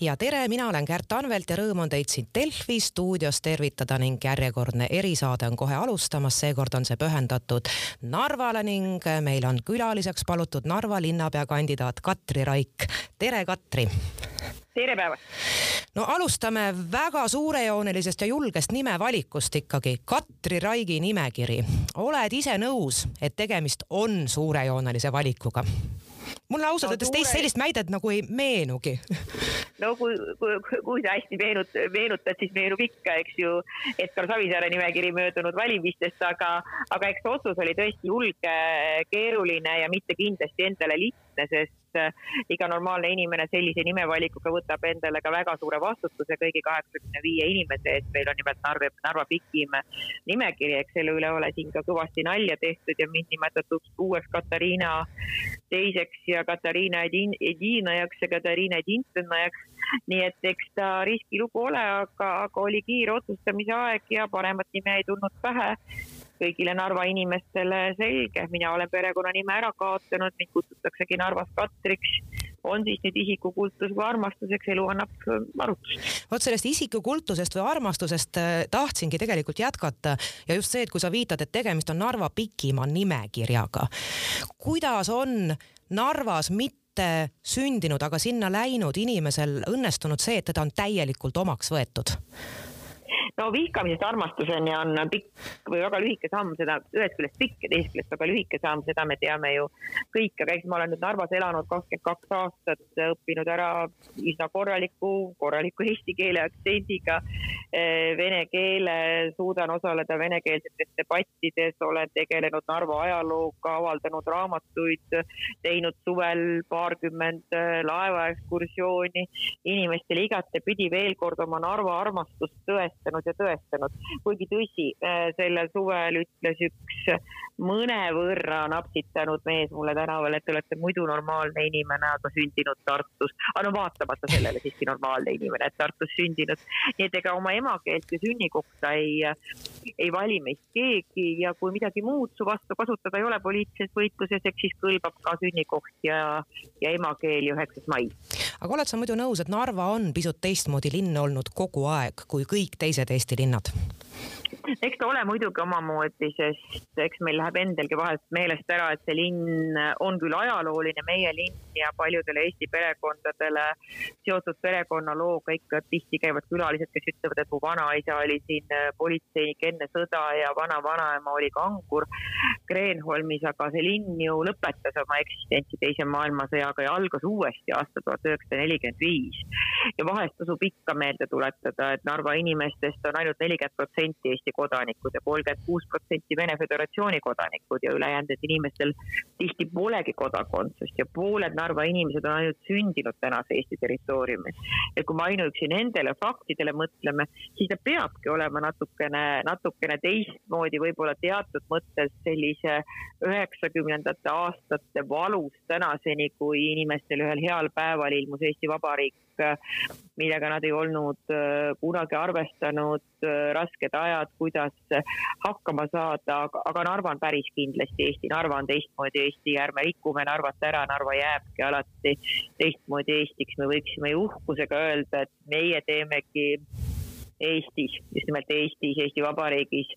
ja tere, mina olen Kärt Anvelt ja rõõm on teid siin Delfi stuudios tervitada ning järjekordne erisaade on kohe alustamas, seekord on see pühendatud Narvale ning meil on külaliseks palutud Narva linnapea kandidaat Katri Raik. tere, Katri! tere päevast! no alustame väga suurejoonelisest ja julgest nimevalikust ikkagi. Katri Raigi nimekiri. oled ise nõus, et tegemist on suurejoonelise valikuga? Mulle ausalt öeldes no, teist sellist näidet nagu ei meenugi. No kui, kui, kui sa hästi meenut-, meenutad, siis meenub ikka, eks ju, Edgar Savisaare nimekiri möödunud valimistest, aga, aga eks otsus oli tõesti julge, keeruline ja mitte kindlasti endale lihtne, sest iga normaalne inimene sellise nimevalikuga võtab endale ka väga suure vastutuse kõigi kaheksakümne viie inimese eest. meil on nimelt Narva, Narva pikim nimekiri, eks selle üle ole siin ka kõvasti nalja tehtud ja mind nimetatud uueks Katariina teiseks ja Katariina Edinajaks ja Katariina Edintenajaks. nii et eks ta riskilugu ole, aga, aga oli kiire otsustamise aeg ja paremat nime ei tulnud pähe kõigile Narva inimestele selge, mina olen perekonnanime ära kaotanud, mind kutsutaksegi Narvas Katriks on siis nüüd isikukultus või armastuseks, elu annab arutust. vot sellest isikukultusest või armastusest äh, tahtsingi tegelikult jätkata ja just see, et kui sa viitad, et tegemist on Narva pikima nimekirjaga. kuidas on Narvas mitte sündinud, aga sinna läinud inimesel õnnestunud see, et teda on täielikult omaks võetud? No vihkamisest armastuseni on pikk või väga lühike samm, seda ühest küljest pikk ja teisest küljest väga lühike samm, seda me teame ju kõik, aga eks ma olen nüüd Narvas elanud kakskümmend kaks aastat, õppinud ära üsna korraliku, korraliku eesti keele aktsendiga vene keele, suudan osaleda venekeelsetes debattides, olen tegelenud Narva ajalooga, avaldanud raamatuid, teinud suvel paarkümmend eh, laevaekskursiooni, inimestele igatepidi veel kord oma Narva armastust tõestanud ja tõestanud. kuigi tõsi, äh, sellel suvel ütles üks mõnevõrra napsitanud mees mulle tänaval, et te olete muidu normaalne inimene, aga sündinud Tartus. aga no vaatamata sellele siiski normaalne inimene, et Tartus sündinud. nii et ega oma emakeelt ja sünnikohta ei, ei vali meist keegi ja kui midagi muud su vastu kasutada ei ole poliitilises võitluses, eks siis kõlbab ka sünnikoht ja, ja emakeel ja üheksas mai aga oled sa muidu nõus, et Narva on pisut teistmoodi linn olnud kogu aeg kui kõik teised Eesti linnad? eks ta ole muidugi omamoodi, sest eks meil läheb endalgi vahest meelest ära, et see linn on küll ajalooline, meie linn ja paljudele Eesti perekondadele seotud perekonnalooga ikka tihti käivad külalised, kes ütlevad, et mu vanaisa oli siin politseinik enne sõda ja vana-vanaema oli kangur Kreenholmis, aga see linn ju lõpetas oma eksistentsi Teise maailmasõjaga ja algas uuesti aastal tuhat üheksasada nelikümmend viis. ja vahest tasub ikka meelde tuletada, et Narva inimestest on ainult nelikümmend protsenti Eesti kodanikud ja kolmkümmend kuus protsenti Vene Föderatsiooni kodanikud ja ülejäänud inimestel tihti polegi kodakondsust ja pooled Narva inimesed on ainult sündinud tänase Eesti territooriumil. et kui me ainuüksi nendele faktidele mõtleme, siis ta peabki olema natukene, natukene teistmoodi, võib-olla teatud mõttes sellise üheksakümnendate aastate valust tänaseni, kui inimestel ühel heal päeval ilmus Eesti Vabariik millega nad ei olnud äh, kunagi arvestanud, äh, rasked ajad, kuidas hakkama saada, aga Narva on päris kindlasti Eesti, Narva on teistmoodi Eesti, ärme rikume Narvat ära, Narva jääbki alati teistmoodi Eestiks, me võiksime ju uhkusega öelda, et meie teemegi Eestis, just nimelt Eestis, Eesti Vabariigis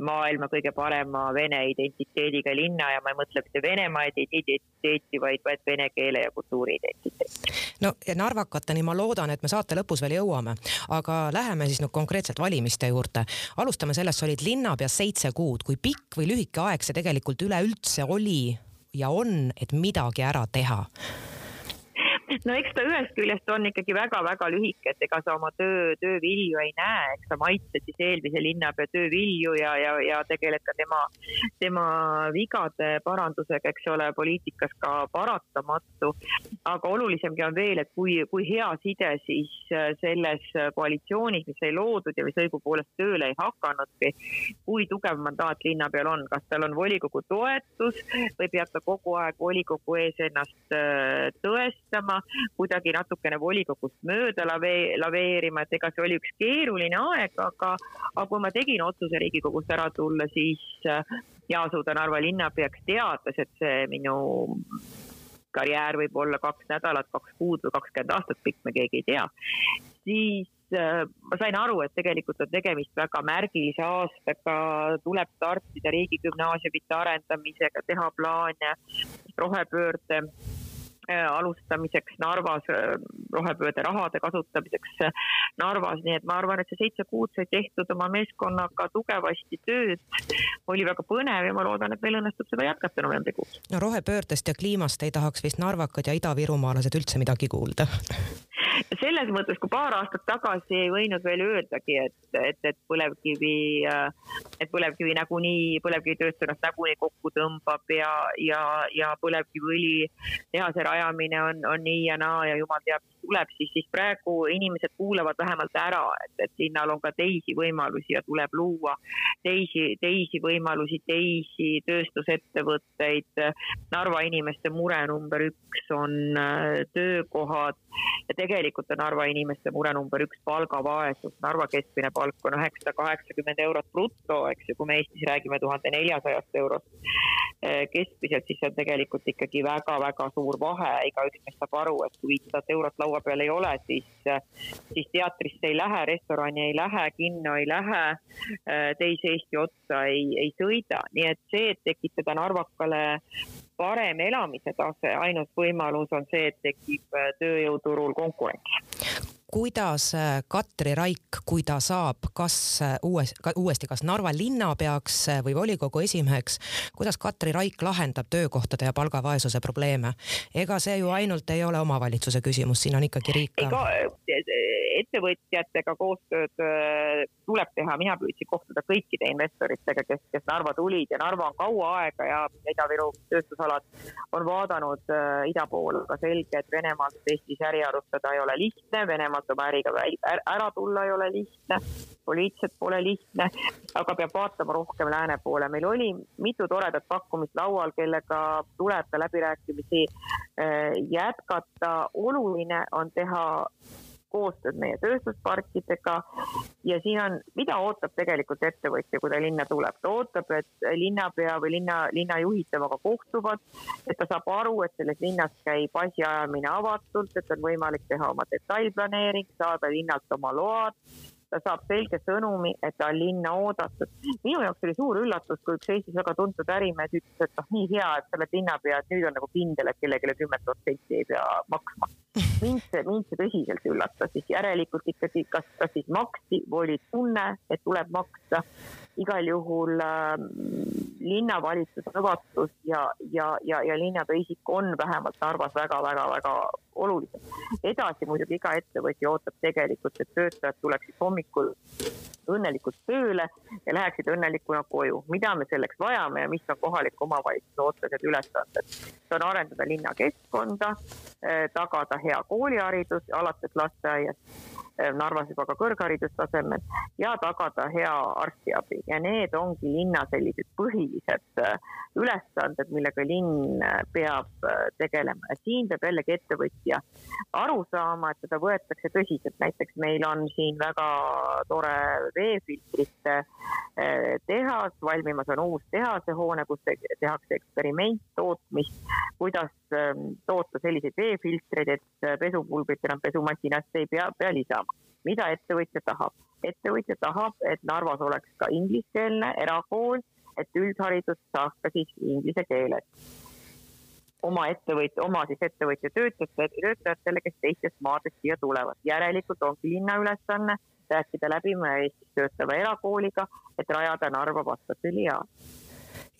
maailma kõige parema vene identiteediga linna ja ma ei mõtle mitte Venemaa identiteeti, vaid, vaid vene keele ja kultuuri identiteeti. no ja narvakateni ma loodan, et me saate lõpus veel jõuame, aga läheme siis nüüd konkreetselt valimiste juurde. alustame sellest, sa olid linnapeas seitse kuud, kui pikk või lühike aeg see tegelikult üleüldse oli ja on, et midagi ära teha no eks ta ühest küljest on ikkagi väga-väga lühike, et ega sa oma töö, töövilju ei näe, eks sa maitsed siis eelmise linnapea töövilju ja, ja, ja tegeled ka tema, tema vigade parandusega, eks ole, poliitikas ka paratamatu. aga olulisemgi on veel, et kui, kui hea side siis äh, selles koalitsioonis, mis sai loodud ja mis õigupoolest tööle ei hakanudki, kui tugev mandaat linnapeal on, kas tal on volikogu toetus või peab ta kogu aeg volikogu ees ennast äh, tõestama kuidagi natukene volikogust mööda lave-, laveerima, et ega see oli üks keeruline aeg, aga, aga kui ma tegin otsuse Riigikogust ära tulla, siis äh, Jaasuuda Narva linnapeaks teatas, et see minu karjäär võib olla kaks nädalat, kaks kuud või kakskümmend aastat pikk, me keegi ei tea, siis äh, ma sain aru, et tegelikult on tegemist väga märgilise aastaga, tuleb startida riigigümnaasiumite arendamisega, teha plaane rohepöörde alustamiseks Narvas, äh, rohepöörde rahade kasutamiseks äh, Narvas, nii et ma arvan, et see seitse kuud sai tehtud oma meeskonnaga tugevasti tööd. oli väga põnev ja ma loodan, et meil õnnestub seda jätkata novembrikuus. no rohepöördest ja kliimast ei tahaks vist narvakad ja idavirumaalased üldse midagi kuulda selles mõttes, kui paar aastat tagasi ei võinud veel öeldagi, et, et, et põlevkivi, et põlevkivi nagunii, põlevkivitööstus ennast nagunii kokku tõmbab ja, ja, ja põlevkiviõli tehase rajamine on, on nii ja naa ja jumal teab, tuleb, siis, siis praegu inimesed kuulavad vähemalt ära, et, et linnal on ka teisi võimalusi ja tuleb luua teisi, teisi võimalusi, teisi tööstusettevõtteid. Narva inimeste mure number üks on äh, töökohad ja tegelikult on Narva inimeste mure number üks palgavaesus. Narva keskmine palk on üheksasada kaheksakümmend eurot bruto, eks ju, kui me Eestis räägime tuhande neljasajast eurost. Äh, keskmiselt, siis on tegelikult ikkagi väga-väga suur vahe, igaüks meist saab aru, et kui viissada eurot laua peal ei ole, siis, siis teatrisse ei lähe, restorani ei lähe, kinno ei lähe, teise Eesti otsa ei, ei sõida, nii et see, et tekitada Narvakale parem elamise tase, ainus võimalus on see, et tekib tööjõuturul konkurents kuidas äh, Katri Raik, kui ta saab kas äh, uues, uuesti kas Narva linnapeaks äh, või volikogu esimeheks, kuidas Katri Raik lahendab töökohtade ja palgavaesuse probleeme? ega see ju ainult ei ole omavalitsuse küsimus, siin on ikkagi riik ka. Ettevõtjatega koostööd tuleb teha, mina püüdsin kohtuda kõikide investoritega, kes, kes Narva tulid ja Narva on kaua aega ja Ida-Viru tööstusalad on vaadanud äh, ida poole, aga selge, et Venemaalt Eestis äri alustada ei ole lihtne, Venemaalt oma äriga ära tulla ei ole lihtne, poliitiliselt pole lihtne, aga peab vaatama rohkem lääne poole. meil oli mitu toredat pakkumist laual, kellega tuleb ka läbirääkimisi äh, jätkata. oluline on teha koostööd meie tööstusparkidega. Ja siin on, mida ootab tegelikult ettevõtja, kui ta linna tuleb, ta ootab, et linnapea või linna, linnajuhid temaga kohtuvad, et ta saab aru, et selles linnas käib asjaajamine avatult, et on võimalik teha oma detailplaneering, saada linnalt oma load ta saab selge sõnumi, et ta on linna oodatud. minu jaoks oli suur üllatus, kui üks Eestis väga tuntud ärimees ütles, et noh, nii hea, et sa oled linnapea, et nüüd on nagu kindel, et kellelegi kümme protsenti ei pea maksma mind see, mind see tõsiselt üllatas, siis järelikult ikkagi, kas, kas siis maksti või oli tunne, et tuleb maksta. igal juhul äh, linnavalitsuse avatus ja, ja, ja, ja linnapea isik on vähemalt Narvas väga-väga-väga olulised. edasi muidugi iga ettevõtja ootab tegelikult, et töötajad tuleksid hommikul hommikul õnnelikult tööle ja läheksid õnnelikuna koju. mida me selleks vajame ja mis on kohaliku omavalitsuse otseselt ülesanded? see on arendada linnakeskkonda, eh, tagada hea kooliharidus alates lasteaiast Eh, Narvas juba ka kõrgharidustasemel ja tagada hea arstiabi ja need ongi linna sellised põhilised eh, ülesanded, millega linn peab tegelema ja siin peab jällegi ettevõtja aru saama, et teda võetakse tõsiselt, näiteks meil on siin väga tore veefiltrite tehas, valmimas on uus tehasehoone, kus tehakse eksperimenttootmist, kuidas toota selliseid veefiltreid, et pesupulbrit enam pesumasinas ei pea, pea lisama mida ettevõtja tahab. ettevõtja tahab, et Narvas oleks ka ingliskeelne erakool, et üldharidust saaks ka siis inglise keeles. Oma ettevõtja, oma siis ettevõtja töötajatele, töötajatele, kes teistest maadest siia tulevad. järelikult ongi linna ülesanne rääkida läbi meie Eestis töötava erakooliga, et rajada Narva vastav filiaal.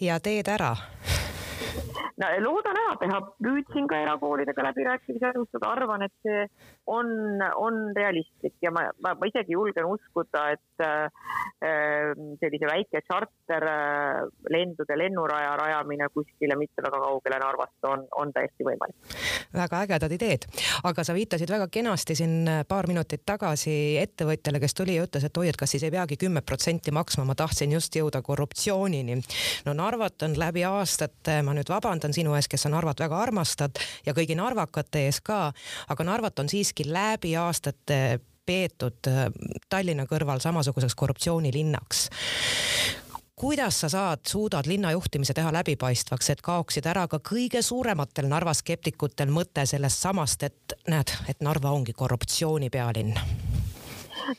ja teed ära loodan ära teha, püüdsin ka erakoolidega läbirääkimisi alustada, arvan, et see on, on realistlik ja ma, ma, ma isegi julgen uskuda, et äh, sellise väike tšarterlendude lennuraja rajamine kuskile mitte väga kaugele Narvast on, on täiesti võimalik. väga ägedad ideed, aga sa viitasid väga kenasti siin paar minutit tagasi ettevõtjale, kes tuli ja ütles, et oi, et kas siis ei peagi kümme protsenti maksma, ma tahtsin just jõuda korruptsioonini. no Narvat on läbi aastate, ma nüüd vabandan sinu ees, kes sa Narvat väga armastad ja kõigi narvakate ees ka, aga Narvat on siiski läbi aastate peetud äh, Tallinna kõrval samasuguseks korruptsioonilinnaks kuidas sa saad, suudad linna juhtimise teha läbipaistvaks, et kaoksid ära ka kõige suurematel Narva skeptikutel mõte sellest samast, et näed, et Narva ongi korruptsiooni pealinn?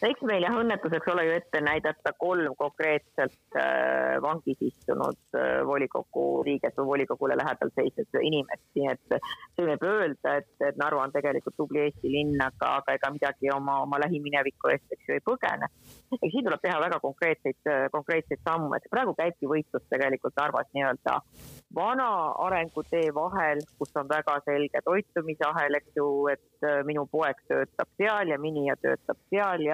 Eks meil jah õnnetuseks ole ju ette näidata kolm konkreetselt äh, vangis istunud äh, volikogu liiget või volikogule lähedal seisnud inimest, nii et see võib öelda, et, et Narva on tegelikult tubli Eesti linn, aga, aga ega midagi oma, oma lähimineviku eest, eks ju, ei põgene. eks siin tuleb teha väga konkreetseid, konkreetseid samme, et praegu käibki võitlus tegelikult Narvas nii-öelda vana arengutee vahel, kus on väga selge toitumisahel, eks ju, et äh, minu poeg töötab seal ja minija töötab seal ja,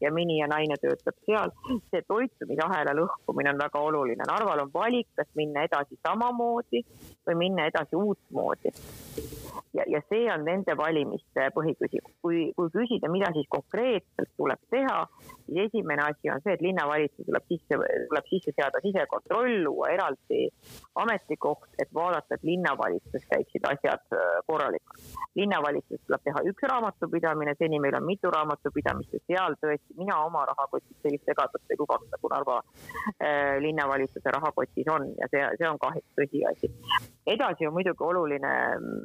ja minija naine töötab seal. see toitumisahela lõhkumine on väga oluline. Narval on valik, kas minna edasi samamoodi või minna edasi uutmoodi ja, ja see on nende valimiste põhiküsimus. kui, kui küsida, mida siis konkreetselt tuleb teha, siis esimene asi on see, et linnavalitsus tuleb sisse, tuleb sisse seada sisekontroll, luua eraldi ametikoht, et vaadata, et linnavalitsuses käiksid asjad äh, korralikult. linnavalitsuses tuleb teha üks raamatupidamine, seni meil on mitu raamatupidamist ja seal tõesti mina oma rahakotis sellist segadust ei lubaks, nagu Narva äh, linnavalitsuse rahakotis on ja see, see on kahjuks tõsiasi. edasi on muidugi oluline,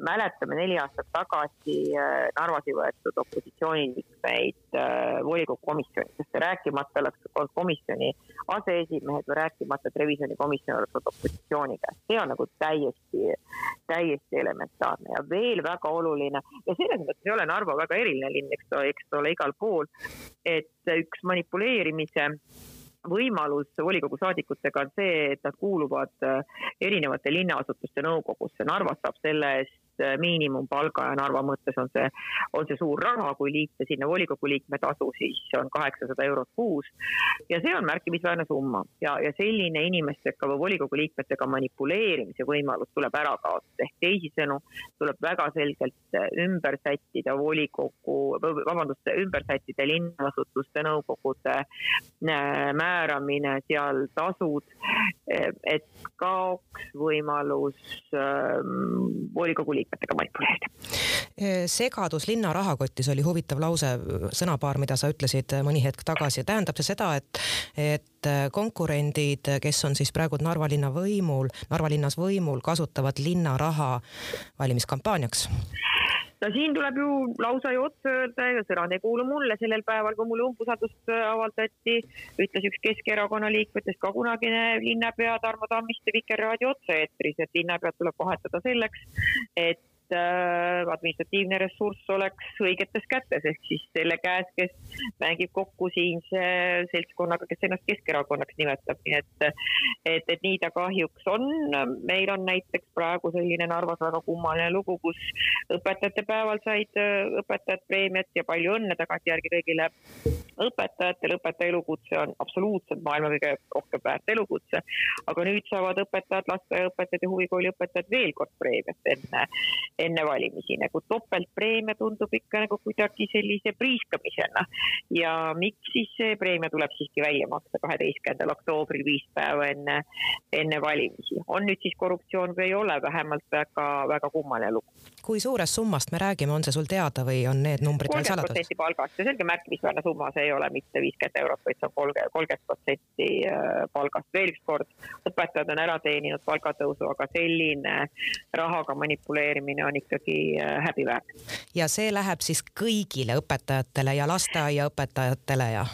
mäletame neli aastat tagasi äh, Narvas võetud opositsiooniliikmeid äh, volikogu komisjonidesse, rääkimata oleks olnud komisjoni aseesimehed või rääkimata, et revisjonikomisjon oleks olnud opositsiooni käes. see on nagu täiesti, täiesti elementaarne ja veel väga oluline ja selles mõttes ei ole Narva väga eriline linn, eks ta, eks ta ole igal pool, et üks manipuleerimise võimalus volikogu saadikutega on see, et nad kuuluvad erinevate linnaasutuste nõukogusse. Narvas saab selle eest Äh, miinimumpalga ja Narva mõttes on see, on see suur raha, kui liita sinna volikogu liikme tasu, siis on kaheksasada eurot kuus. ja see on märkimisväärne summa ja, ja selline inimestega või volikogu liikmetega manipuleerimise võimalus tuleb ära kaotada, ehk teisisõnu tuleb väga selgelt ümber sättida volikogu, vabandust, ümber sättida linnaasutuste nõukogude äh, määramine, seal tasud, et kaoks võimalus ähm, volikogu liikmetega liikmetega manipuleerida. segadus linna rahakotis oli huvitav lause, sõnapaar, mida sa ütlesid mõni hetk tagasi. tähendab see seda, et, et konkurendid, kes on siis praegu Narva linna võimul, Narva linnas võimul, kasutavad linna raha valimiskampaaniaks? No siin tuleb ju lausa ju otse öelda sõnad ei kuulu mulle, sellel päeval, kui mulle umbusaldust avaldati, ütles üks Keskerakonna liikmetest ka kunagine linnapea Tarmo Tammiste Vikerraadio otse-eetris, et linnapead tuleb vahetada selleks, et Äh, administratiivne ressurss oleks õigetes kätes, ehk siis selle käes, kes mängib kokku siinse seltskonnaga, kes ennast Keskerakonnaks nimetab, nii et, et, et nii ta kahjuks on. meil on näiteks praegu selline Narvas väga kummaline lugu, kus õpetajate päeval said äh, õpetajad preemiat ja palju õnne tagantjärgi kõigile õpetajatele, õpetaja elukutse on absoluutselt maailma kõige rohkem väärt elukutse. aga nüüd saavad õpetajad, lasteaiaõpetajad ja huvikooli õpetajad veel kord preemiat enne, enne valimisi, nagu topeltpreemia tundub ikka nagu kuidagi sellise priiskamisena. ja miks siis see preemia tuleb siiski välja maksta kaheteistkümnendal oktoobril, viis päeva enne, enne valimisi. on nüüd siis korruptsioon või ei ole, vähemalt väga-väga kummaline lugu. kui suurest summast me räägime, on see sul teada või on need numbrid veel saladus? kolmkümmend protsenti palgast ja selge märkimisväärne summa, see ei ole mitte viiskümmend eurot, vaid see on kolmkümmend, kolmkümmend protsenti äh, palgast. veel üks kord, õpetajad on ära teeninud palgatõusu, aga selline rahaga manipuleerimine on ikkagi äh, häbiväärne. ja see läheb siis kõigile õpetajatele ja lasteaiaõpetajatele ja?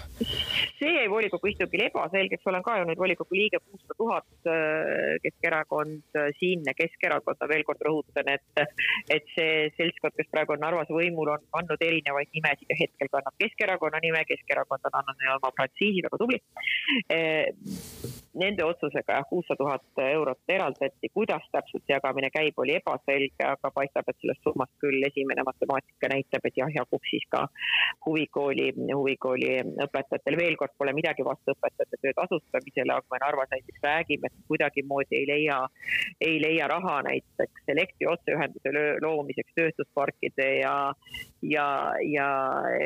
see jäi volikogu istungil ebaselgeks, olen ka ju nüüd volikogu liige kuussada tuhat, äh, Keskerakond, siinne Keskerakond, ma veel kord rõhutan, et, et see seltskond, kes praegu on Narvas võimul, on andnud erinevaid nimesid ja hetkel kannab Keskerakonna nime, Keskerakond on andnud neile oma frantsiisi, väga tubli. Eh, nende otsusega jah, kuussada tuhat eurot eraldati, kuidas täpselt see jagamine käib, oli ebaselge, aga paistab, et sellest summast küll esimene matemaatika näitab, et jah, jagub siis ka huvikooli, huvikooli õpetajatel. veel kord pole midagi vastu õpetajate töö tasustamisele, aga me Narvas näiteks räägime, et kuidagimoodi ei leia, ei leia raha näiteks elektri otseühenduse loomiseks tööstusparkide ja, ja, ja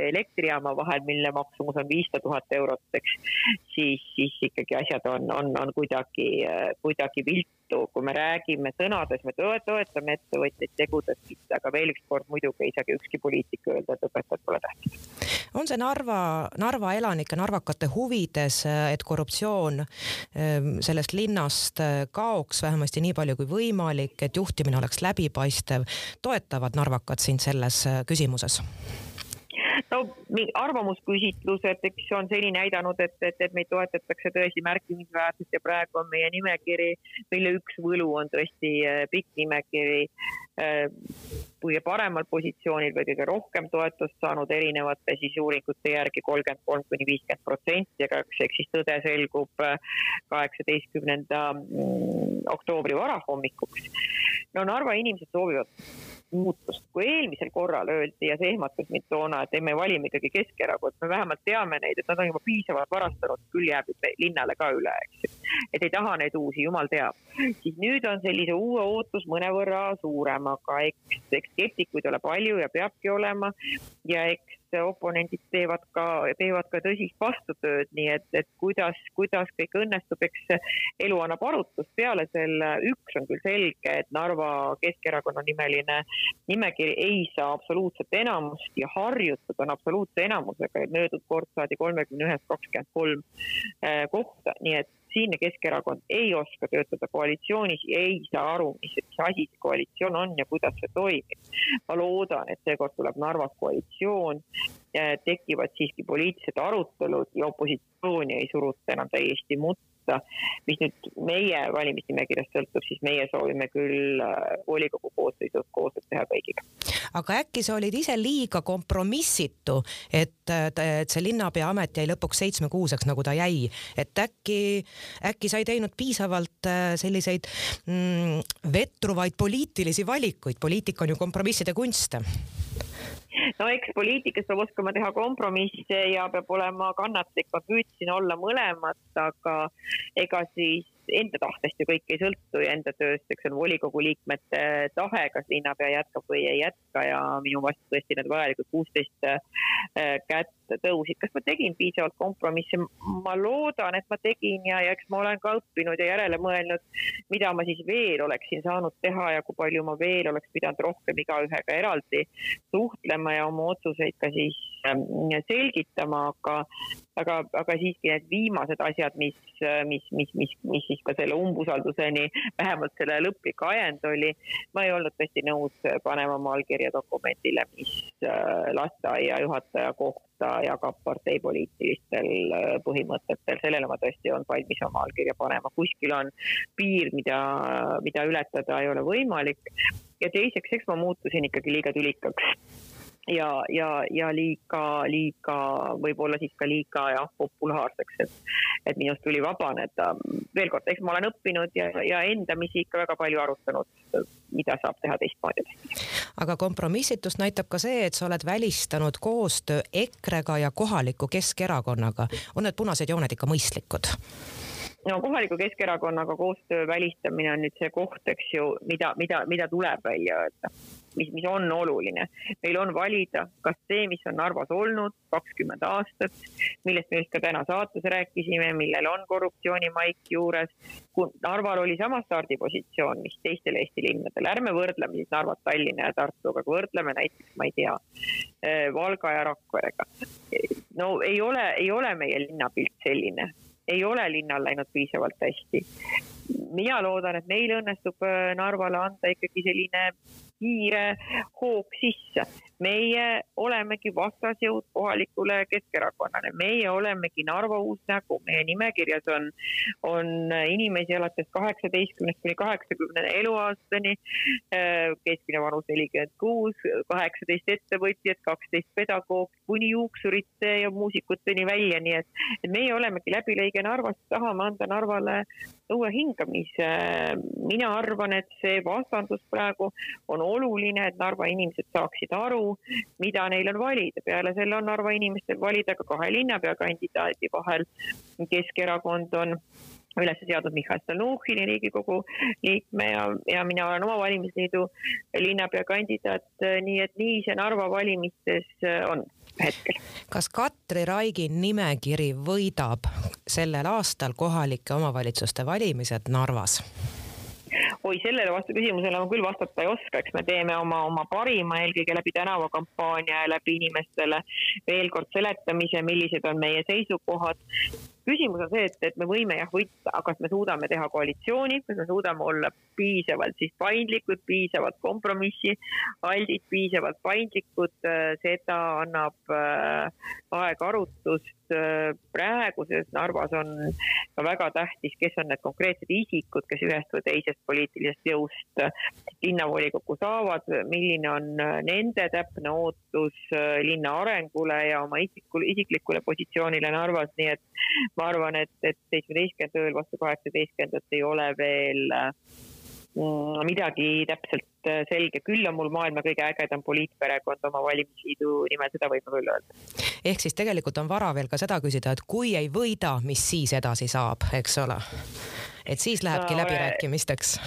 elektrijaama vahel, mille maksumus on viissada tuhat eurot, eks, siis, siis ikkagi asjad on, on, on kuidagi, kuidagi viltu, kui me räägime sõnades, me toetame ettevõtjaid, tegudes mitte, aga veel üks kord muidugi ei saagi ükski poliitik öelda, et õpetajad pole tähtsad. On see Narva, Narva elanike, narvakate huvides, et korruptsioon ähm, sellest linnast äh, kaoks vähemasti nii palju kui võimalik, et juhtimine oleks läbipaistev, toetavad narvakad sind selles äh, küsimuses? no arvamusküsitlused, eks on seni näidanud, et, et, et meid toetatakse tõesti märkimisväärselt ja praegu on meie nimekiri, mille üks võlu on tõesti äh, pikk nimekiri äh, kõige paremal positsioonil või kõige rohkem toetust saanud erinevate siis uuringute järgi kolmkümmend kolm kuni viiskümmend protsenti, aga eks, eks siis tõde selgub äh, kaheksateistkümnenda mm, oktoobri varahommikuks. no Narva inimesed soovivad muutust. kui eelmisel korral öeldi ja see ehmatas mind toona, et ei, me valime ikkagi Keskerakond, me vähemalt teame neid, et nad on juba piisavalt varastanud, küll jääb linnale ka üle, eks ju. et ei taha neid uusi, jumal teab. siis nüüd on sellise uue ootus mõnevõrra suurem, aga eks, eks skeptikuid ole palju ja peabki olema ja eks oponendid teevad ka, teevad ka tõsist vastutööd, nii et, et kuidas, kuidas kõik õnnestub, eks elu annab arutust peale selle. üks on küll selge, et Narva Keskerakonna nimeline nimekiri ei saa absoluutset enamust ja harjutud on absoluutse enamusega, et möödunud kord saadi kolmekümne ühest kakskümmend kolm eh, kohta, nii et siinne Keskerakond ei oska töötada koalitsioonis, ei saa aru, mis, mis asi see koalitsioon on ja kuidas see toimib. ma loodan, et seekord tuleb Narvas koalitsioon, tekivad siiski poliitilised arutelud ja opositsiooni ei suruta enam täiesti mutta mis nüüd meie valimisnimekirjast sõltub, siis meie soovime küll äh, volikogu koosseisus koostööd teha kõigiga. aga äkki sa olid ise liiga kompromissitu, et, et see linnapea amet jäi lõpuks seitsmekuuseks, nagu ta jäi, et äkki, äkki sa ei teinud piisavalt äh, selliseid mm, vetruvaid poliitilisi valikuid, poliitika on ju kompromisside kunst no eks poliitikas peab oskama teha kompromisse ja peab olema kannatlik, ma püüdsin olla mõlemat, aga ega siis enda tahtest ju kõik ei sõltu ja enda tööst, eks on volikogu liikmete tahe, kas linnapea jätkab või ei jätka. Ja minu vastu tõesti need vajalikud kuusteist äh, kätt tõusid. kas ma tegin piisavalt kompromisse? ma loodan, et ma tegin ja, ja eks ma olen ka õppinud ja järele mõelnud, mida ma siis veel oleksin saanud teha ja kui palju ma veel oleks pidanud rohkem igaühega eraldi suhtlema ja oma otsuseid ka siis ähm, selgitama, aga, aga, aga siiski need viimased asjad, mis, mis, mis, mis, mis siis ka selle umbusalduseni, vähemalt selle lõplik ajend oli. ma ei olnud tõesti nõus panema oma allkirja dokumendile, mis lasteaia juhataja kohta jagab parteipoliitilistel äh, põhimõtetel, sellele ma tõesti olen valmis oma allkirja panema, kuskil on piir, mida, mida ületada ei ole võimalik. ja teiseks, eks ma muutusin ikkagi liiga tülikaks ja, ja, ja liiga, liiga, võib-olla siis ka liiga jah, populaarseks, et, et minust tuli vabaneda. veel kord, eks ma olen õppinud ja, ja endamisi ikka väga palju arutanud, mida saab teha teistmoodi. aga kompromissitust näitab ka see, et sa oled välistanud koostöö EKRE-ga ja kohaliku Keskerakonnaga. on need punased jooned ikka mõistlikud? no kohaliku Keskerakonnaga koostöö välistamine on nüüd see koht, eks ju, mida, mida, mida tuleb välja öelda mis, mis on oluline. meil on valida, kas see, mis on Narvas olnud kakskümmend aastat, millest me just ka täna saates rääkisime, millel on korruptsioonimaik juures. Narval oli sama stardipositsioon, mis teistel Eesti linnadel, ärme võrdleme siis Narvat, Tallinna ja Tartuga, aga võrdleme näiteks, ma ei tea, eh, Valga ja Rakverega. no ei ole, ei ole meie linnapilt selline ei ole linnal läinud piisavalt hästi. mina loodan, et meil õnnestub eh, Narvale anda ikkagi selline kiire hoog sisse. Meie olemegi vastasjõud kohalikule Keskerakonnale, meie olemegi Narva uus nägu, meie nimekirjas on, on inimesi alates kaheksateistkümnest kuni kaheksakümne eluaastani, keskmine vanus nelikümmend kuus, kaheksateist ettevõtjat, kaksteist pedagoogi, kuni juuksurite ja muusikuteni välja, nii et, et meie olemegi läbilõige Narvast, tahame anda Narvale uue hingamise. mina arvan, et see vastandus praegu on oluline, et Narva inimesed saaksid aru, mida neil on valida. peale selle on Narva inimestel valida ka kahe linnapea kandidaadi vahel. Keskerakond on üles seadnud Mihhail Stalnuhhini Riigikogu liikme ja, ja mina olen oma valimisliidu linnapea kandidaat, nii et nii see Narva valimistes on hetkel. kas Katri Raigi nimekiri võidab sellel aastal kohalike omavalitsuste valimised Narvas? Oi, sellele vastu küsimusele ma küll vastata ei oska, eks me teeme oma, oma parima eelkõige läbi tänavakampaania ja läbi inimestele veel kord seletamise, millised on meie seisukohad küsimus on see, et, et me võime jah võita, aga kas me suudame teha koalitsiooni, kas me suudame olla piisavalt siis paindlikud, piisavalt kompromissi, aldid, piisavalt paindlikud, seda annab äh, aeg arutust. praeguses Narvas on ka väga tähtis, kes on need konkreetsed isikud, kes ühest või teisest poliitilisest jõust linnavolikogu saavad, milline on nende täpne ootus linna arengule ja oma isikul, isiklikule positsioonile Narvas, nii et ma arvan, et, et seitsmeteistkümnenda ööl vastu kaheksateistkümnendat ei ole veel mm, midagi täpselt äh, selge, küll on mul maailma kõige ägedam poliitperekond oma valimisliidu nimel, seda võib küll öelda. ehk siis tegelikult on vara veel ka seda küsida, et kui ei võida, mis siis edasi saab, eks ole? et siis lähebki no, läbirääkimisteks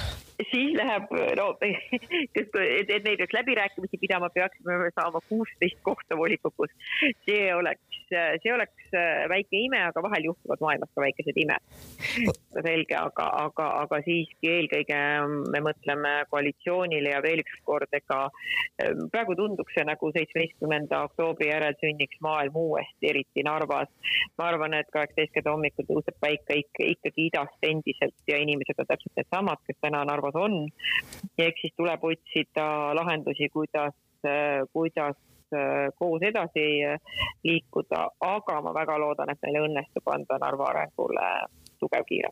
siis läheb, no et, et neid peaks läbirääkimisi pidama, peaksime saama kuusteist kohta volikogus. see oleks, see oleks väike ime, aga vahel juhtuvad maailmas ka väikesed imed. selge, aga, aga, aga siiski eelkõige me mõtleme koalitsioonile ja veel üks kord, ega ehm, praegu tunduks see nagu seitsmeteistkümnenda oktoobri järel sünniks maailm uuesti, eriti Narvas. ma arvan, et kaheksateistkümnenda hommikul tõuseb päike ikka, ikkagi idast endiselt ja inimesed on täpselt needsamad, kes täna Narvas Narvas on. ja eks siis tuleb otsida lahendusi, kuidas, kuidas äh, koos edasi liikuda, aga ma väga loodan, et meil õnnestub anda Narva arengule tugev kiire.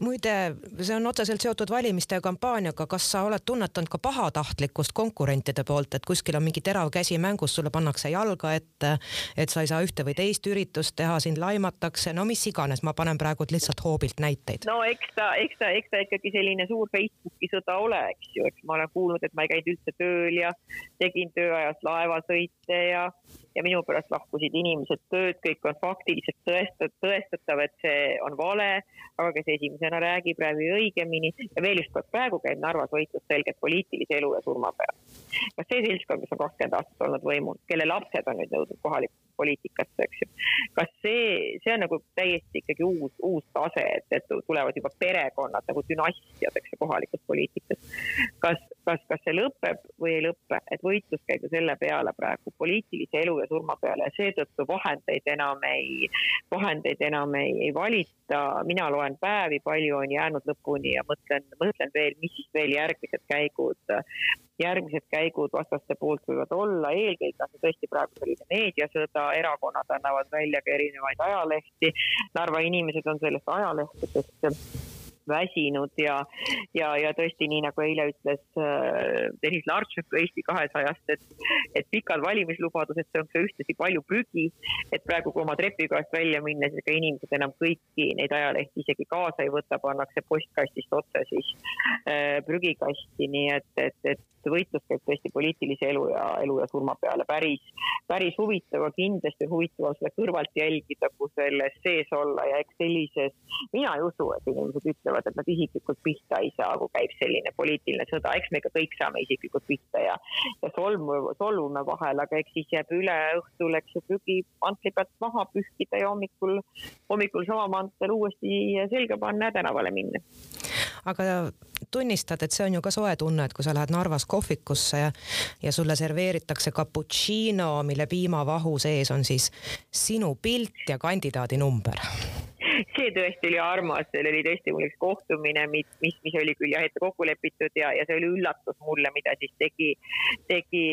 muide, see on otseselt seotud valimiste ja kampaaniaga, kas sa oled tunnetanud ka pahatahtlikkust konkurentide poolt, et kuskil on mingi terav käsi mängus, sulle pannakse jalga ette, et sa ei saa ühte või teist üritust teha, sind laimatakse, no mis iganes, ma panen praegu lihtsalt hoobilt näiteid. no eks ta, eks ta, eks ta ikkagi selline suur Facebooki sõda ole, eks ju, eks ma olen kuulnud, et ma ei käinud üldse tööl ja tegin tööajast laevasõite ja ja minu pärast lahkusid inimesed tööd, kõik on faktiliselt tõestat-, tõestatav, et see on vale, aga kes esimesena räägib, räägib õigemini ja veel üks kord, praegu käib Narvas võitlus selgelt poliitilise elu ja surma peale. kas see seltskond, mis on kakskümmend aastat olnud võimul, kelle lapsed on nüüd jõudnud kohalikku poliitikasse, eks ju. kas see, see on nagu täiesti ikkagi uus, uus tase, et, et tulevad juba perekonnad nagu dünastiad, eks ju, kohalikus poliitikas. kas, kas, kas see lõpeb või ei lõpe, et võitlus käib ju selle peale praegu, poliitilise elu ja surma peale ja seetõttu vahendeid enam ei, vahendeid enam ei, ei valita. mina loen päevi, palju on jäänud lõpuni ja mõtlen, mõtlen veel, mis veel järgmised käigud järgmised käigud vastaste poolt võivad olla, eelkõige on see tõesti praegu selline meediasõda, erakonnad annavad välja ka erinevaid ajalehti. Narva inimesed on sellest ajalehtedest väsinud ja, ja, ja tõesti nii nagu eile ütles äh, Deniss Lartšuk Eesti kahesajast, et, et pikad valimislubadused, see on ka ühtlasi palju prügi. et praegu, kui oma trepikohast välja minna, siis ega inimesed enam kõiki neid ajalehti isegi kaasa ei võta, pannakse postkastist otse siis äh, prügikasti, nii et, et, et võitlus käib tõesti poliitilise elu ja elu ja surma peale. Päris, päris huvitav, aga kindlasti huvitav seda kõrvalt jälgida, kui selles sees olla. Ja eks sellises, mina ei usu, et inimesed ütlevad, et nad isiklikult pihta ei saa, kui käib selline poliitiline sõda, eks me ikka kõik saame isiklikult pihta ja, ja solvume, solvume vahel, aga eks siis jääb üle õhtul, eks ju, prügi mantli pealt maha pühkida ja hommikul, hommikul sama mantel uuesti selga panna ja tänavale minna aga tunnistad, et see on ju ka soe tunne, et kui sa lähed Narvas kohvikusse ja, ja sulle serveeritakse cappuccino, mille piimavahu sees on siis sinu pilt ja kandidaadi number see tõesti oli armas, seal oli tõesti mul üks kohtumine, mis, mis, mis oli küll jah ette kokku lepitud ja, ja see oli üllatus mulle, mida siis tegi, tegi,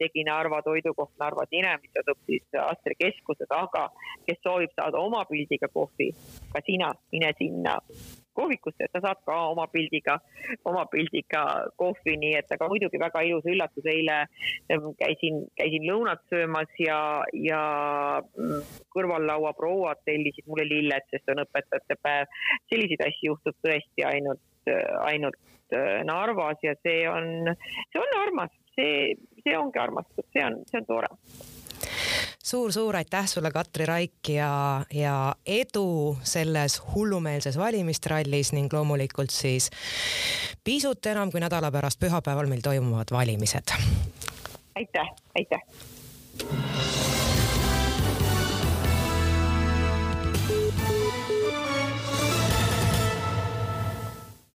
tegi Narva toidukoht Narva Tine, mis asub siis Astre keskuse taga. kes soovib saada oma pildiga kohvi, ka sina, mine sinna kohvikusse, et sa saad ka oma pildiga, oma pildiga kohvi, nii et aga muidugi väga ilus üllatus, eile käisin, käisin lõunat söömas ja, ja mm, kõrvallaua prouad tellisid mulle lilled, sest on õpetajate päev. selliseid asju juhtub tõesti ainult, ainult äh, Narvas ja see on, see on armas, see, see ongi armastus, see on, see on tore suur-suur aitäh sulle, Katri Raik ja, ja edu selles hullumeelses valimistrallis ning loomulikult siis pisut enam kui nädala pärast pühapäeval meil toimuvad valimised. aitäh, aitäh.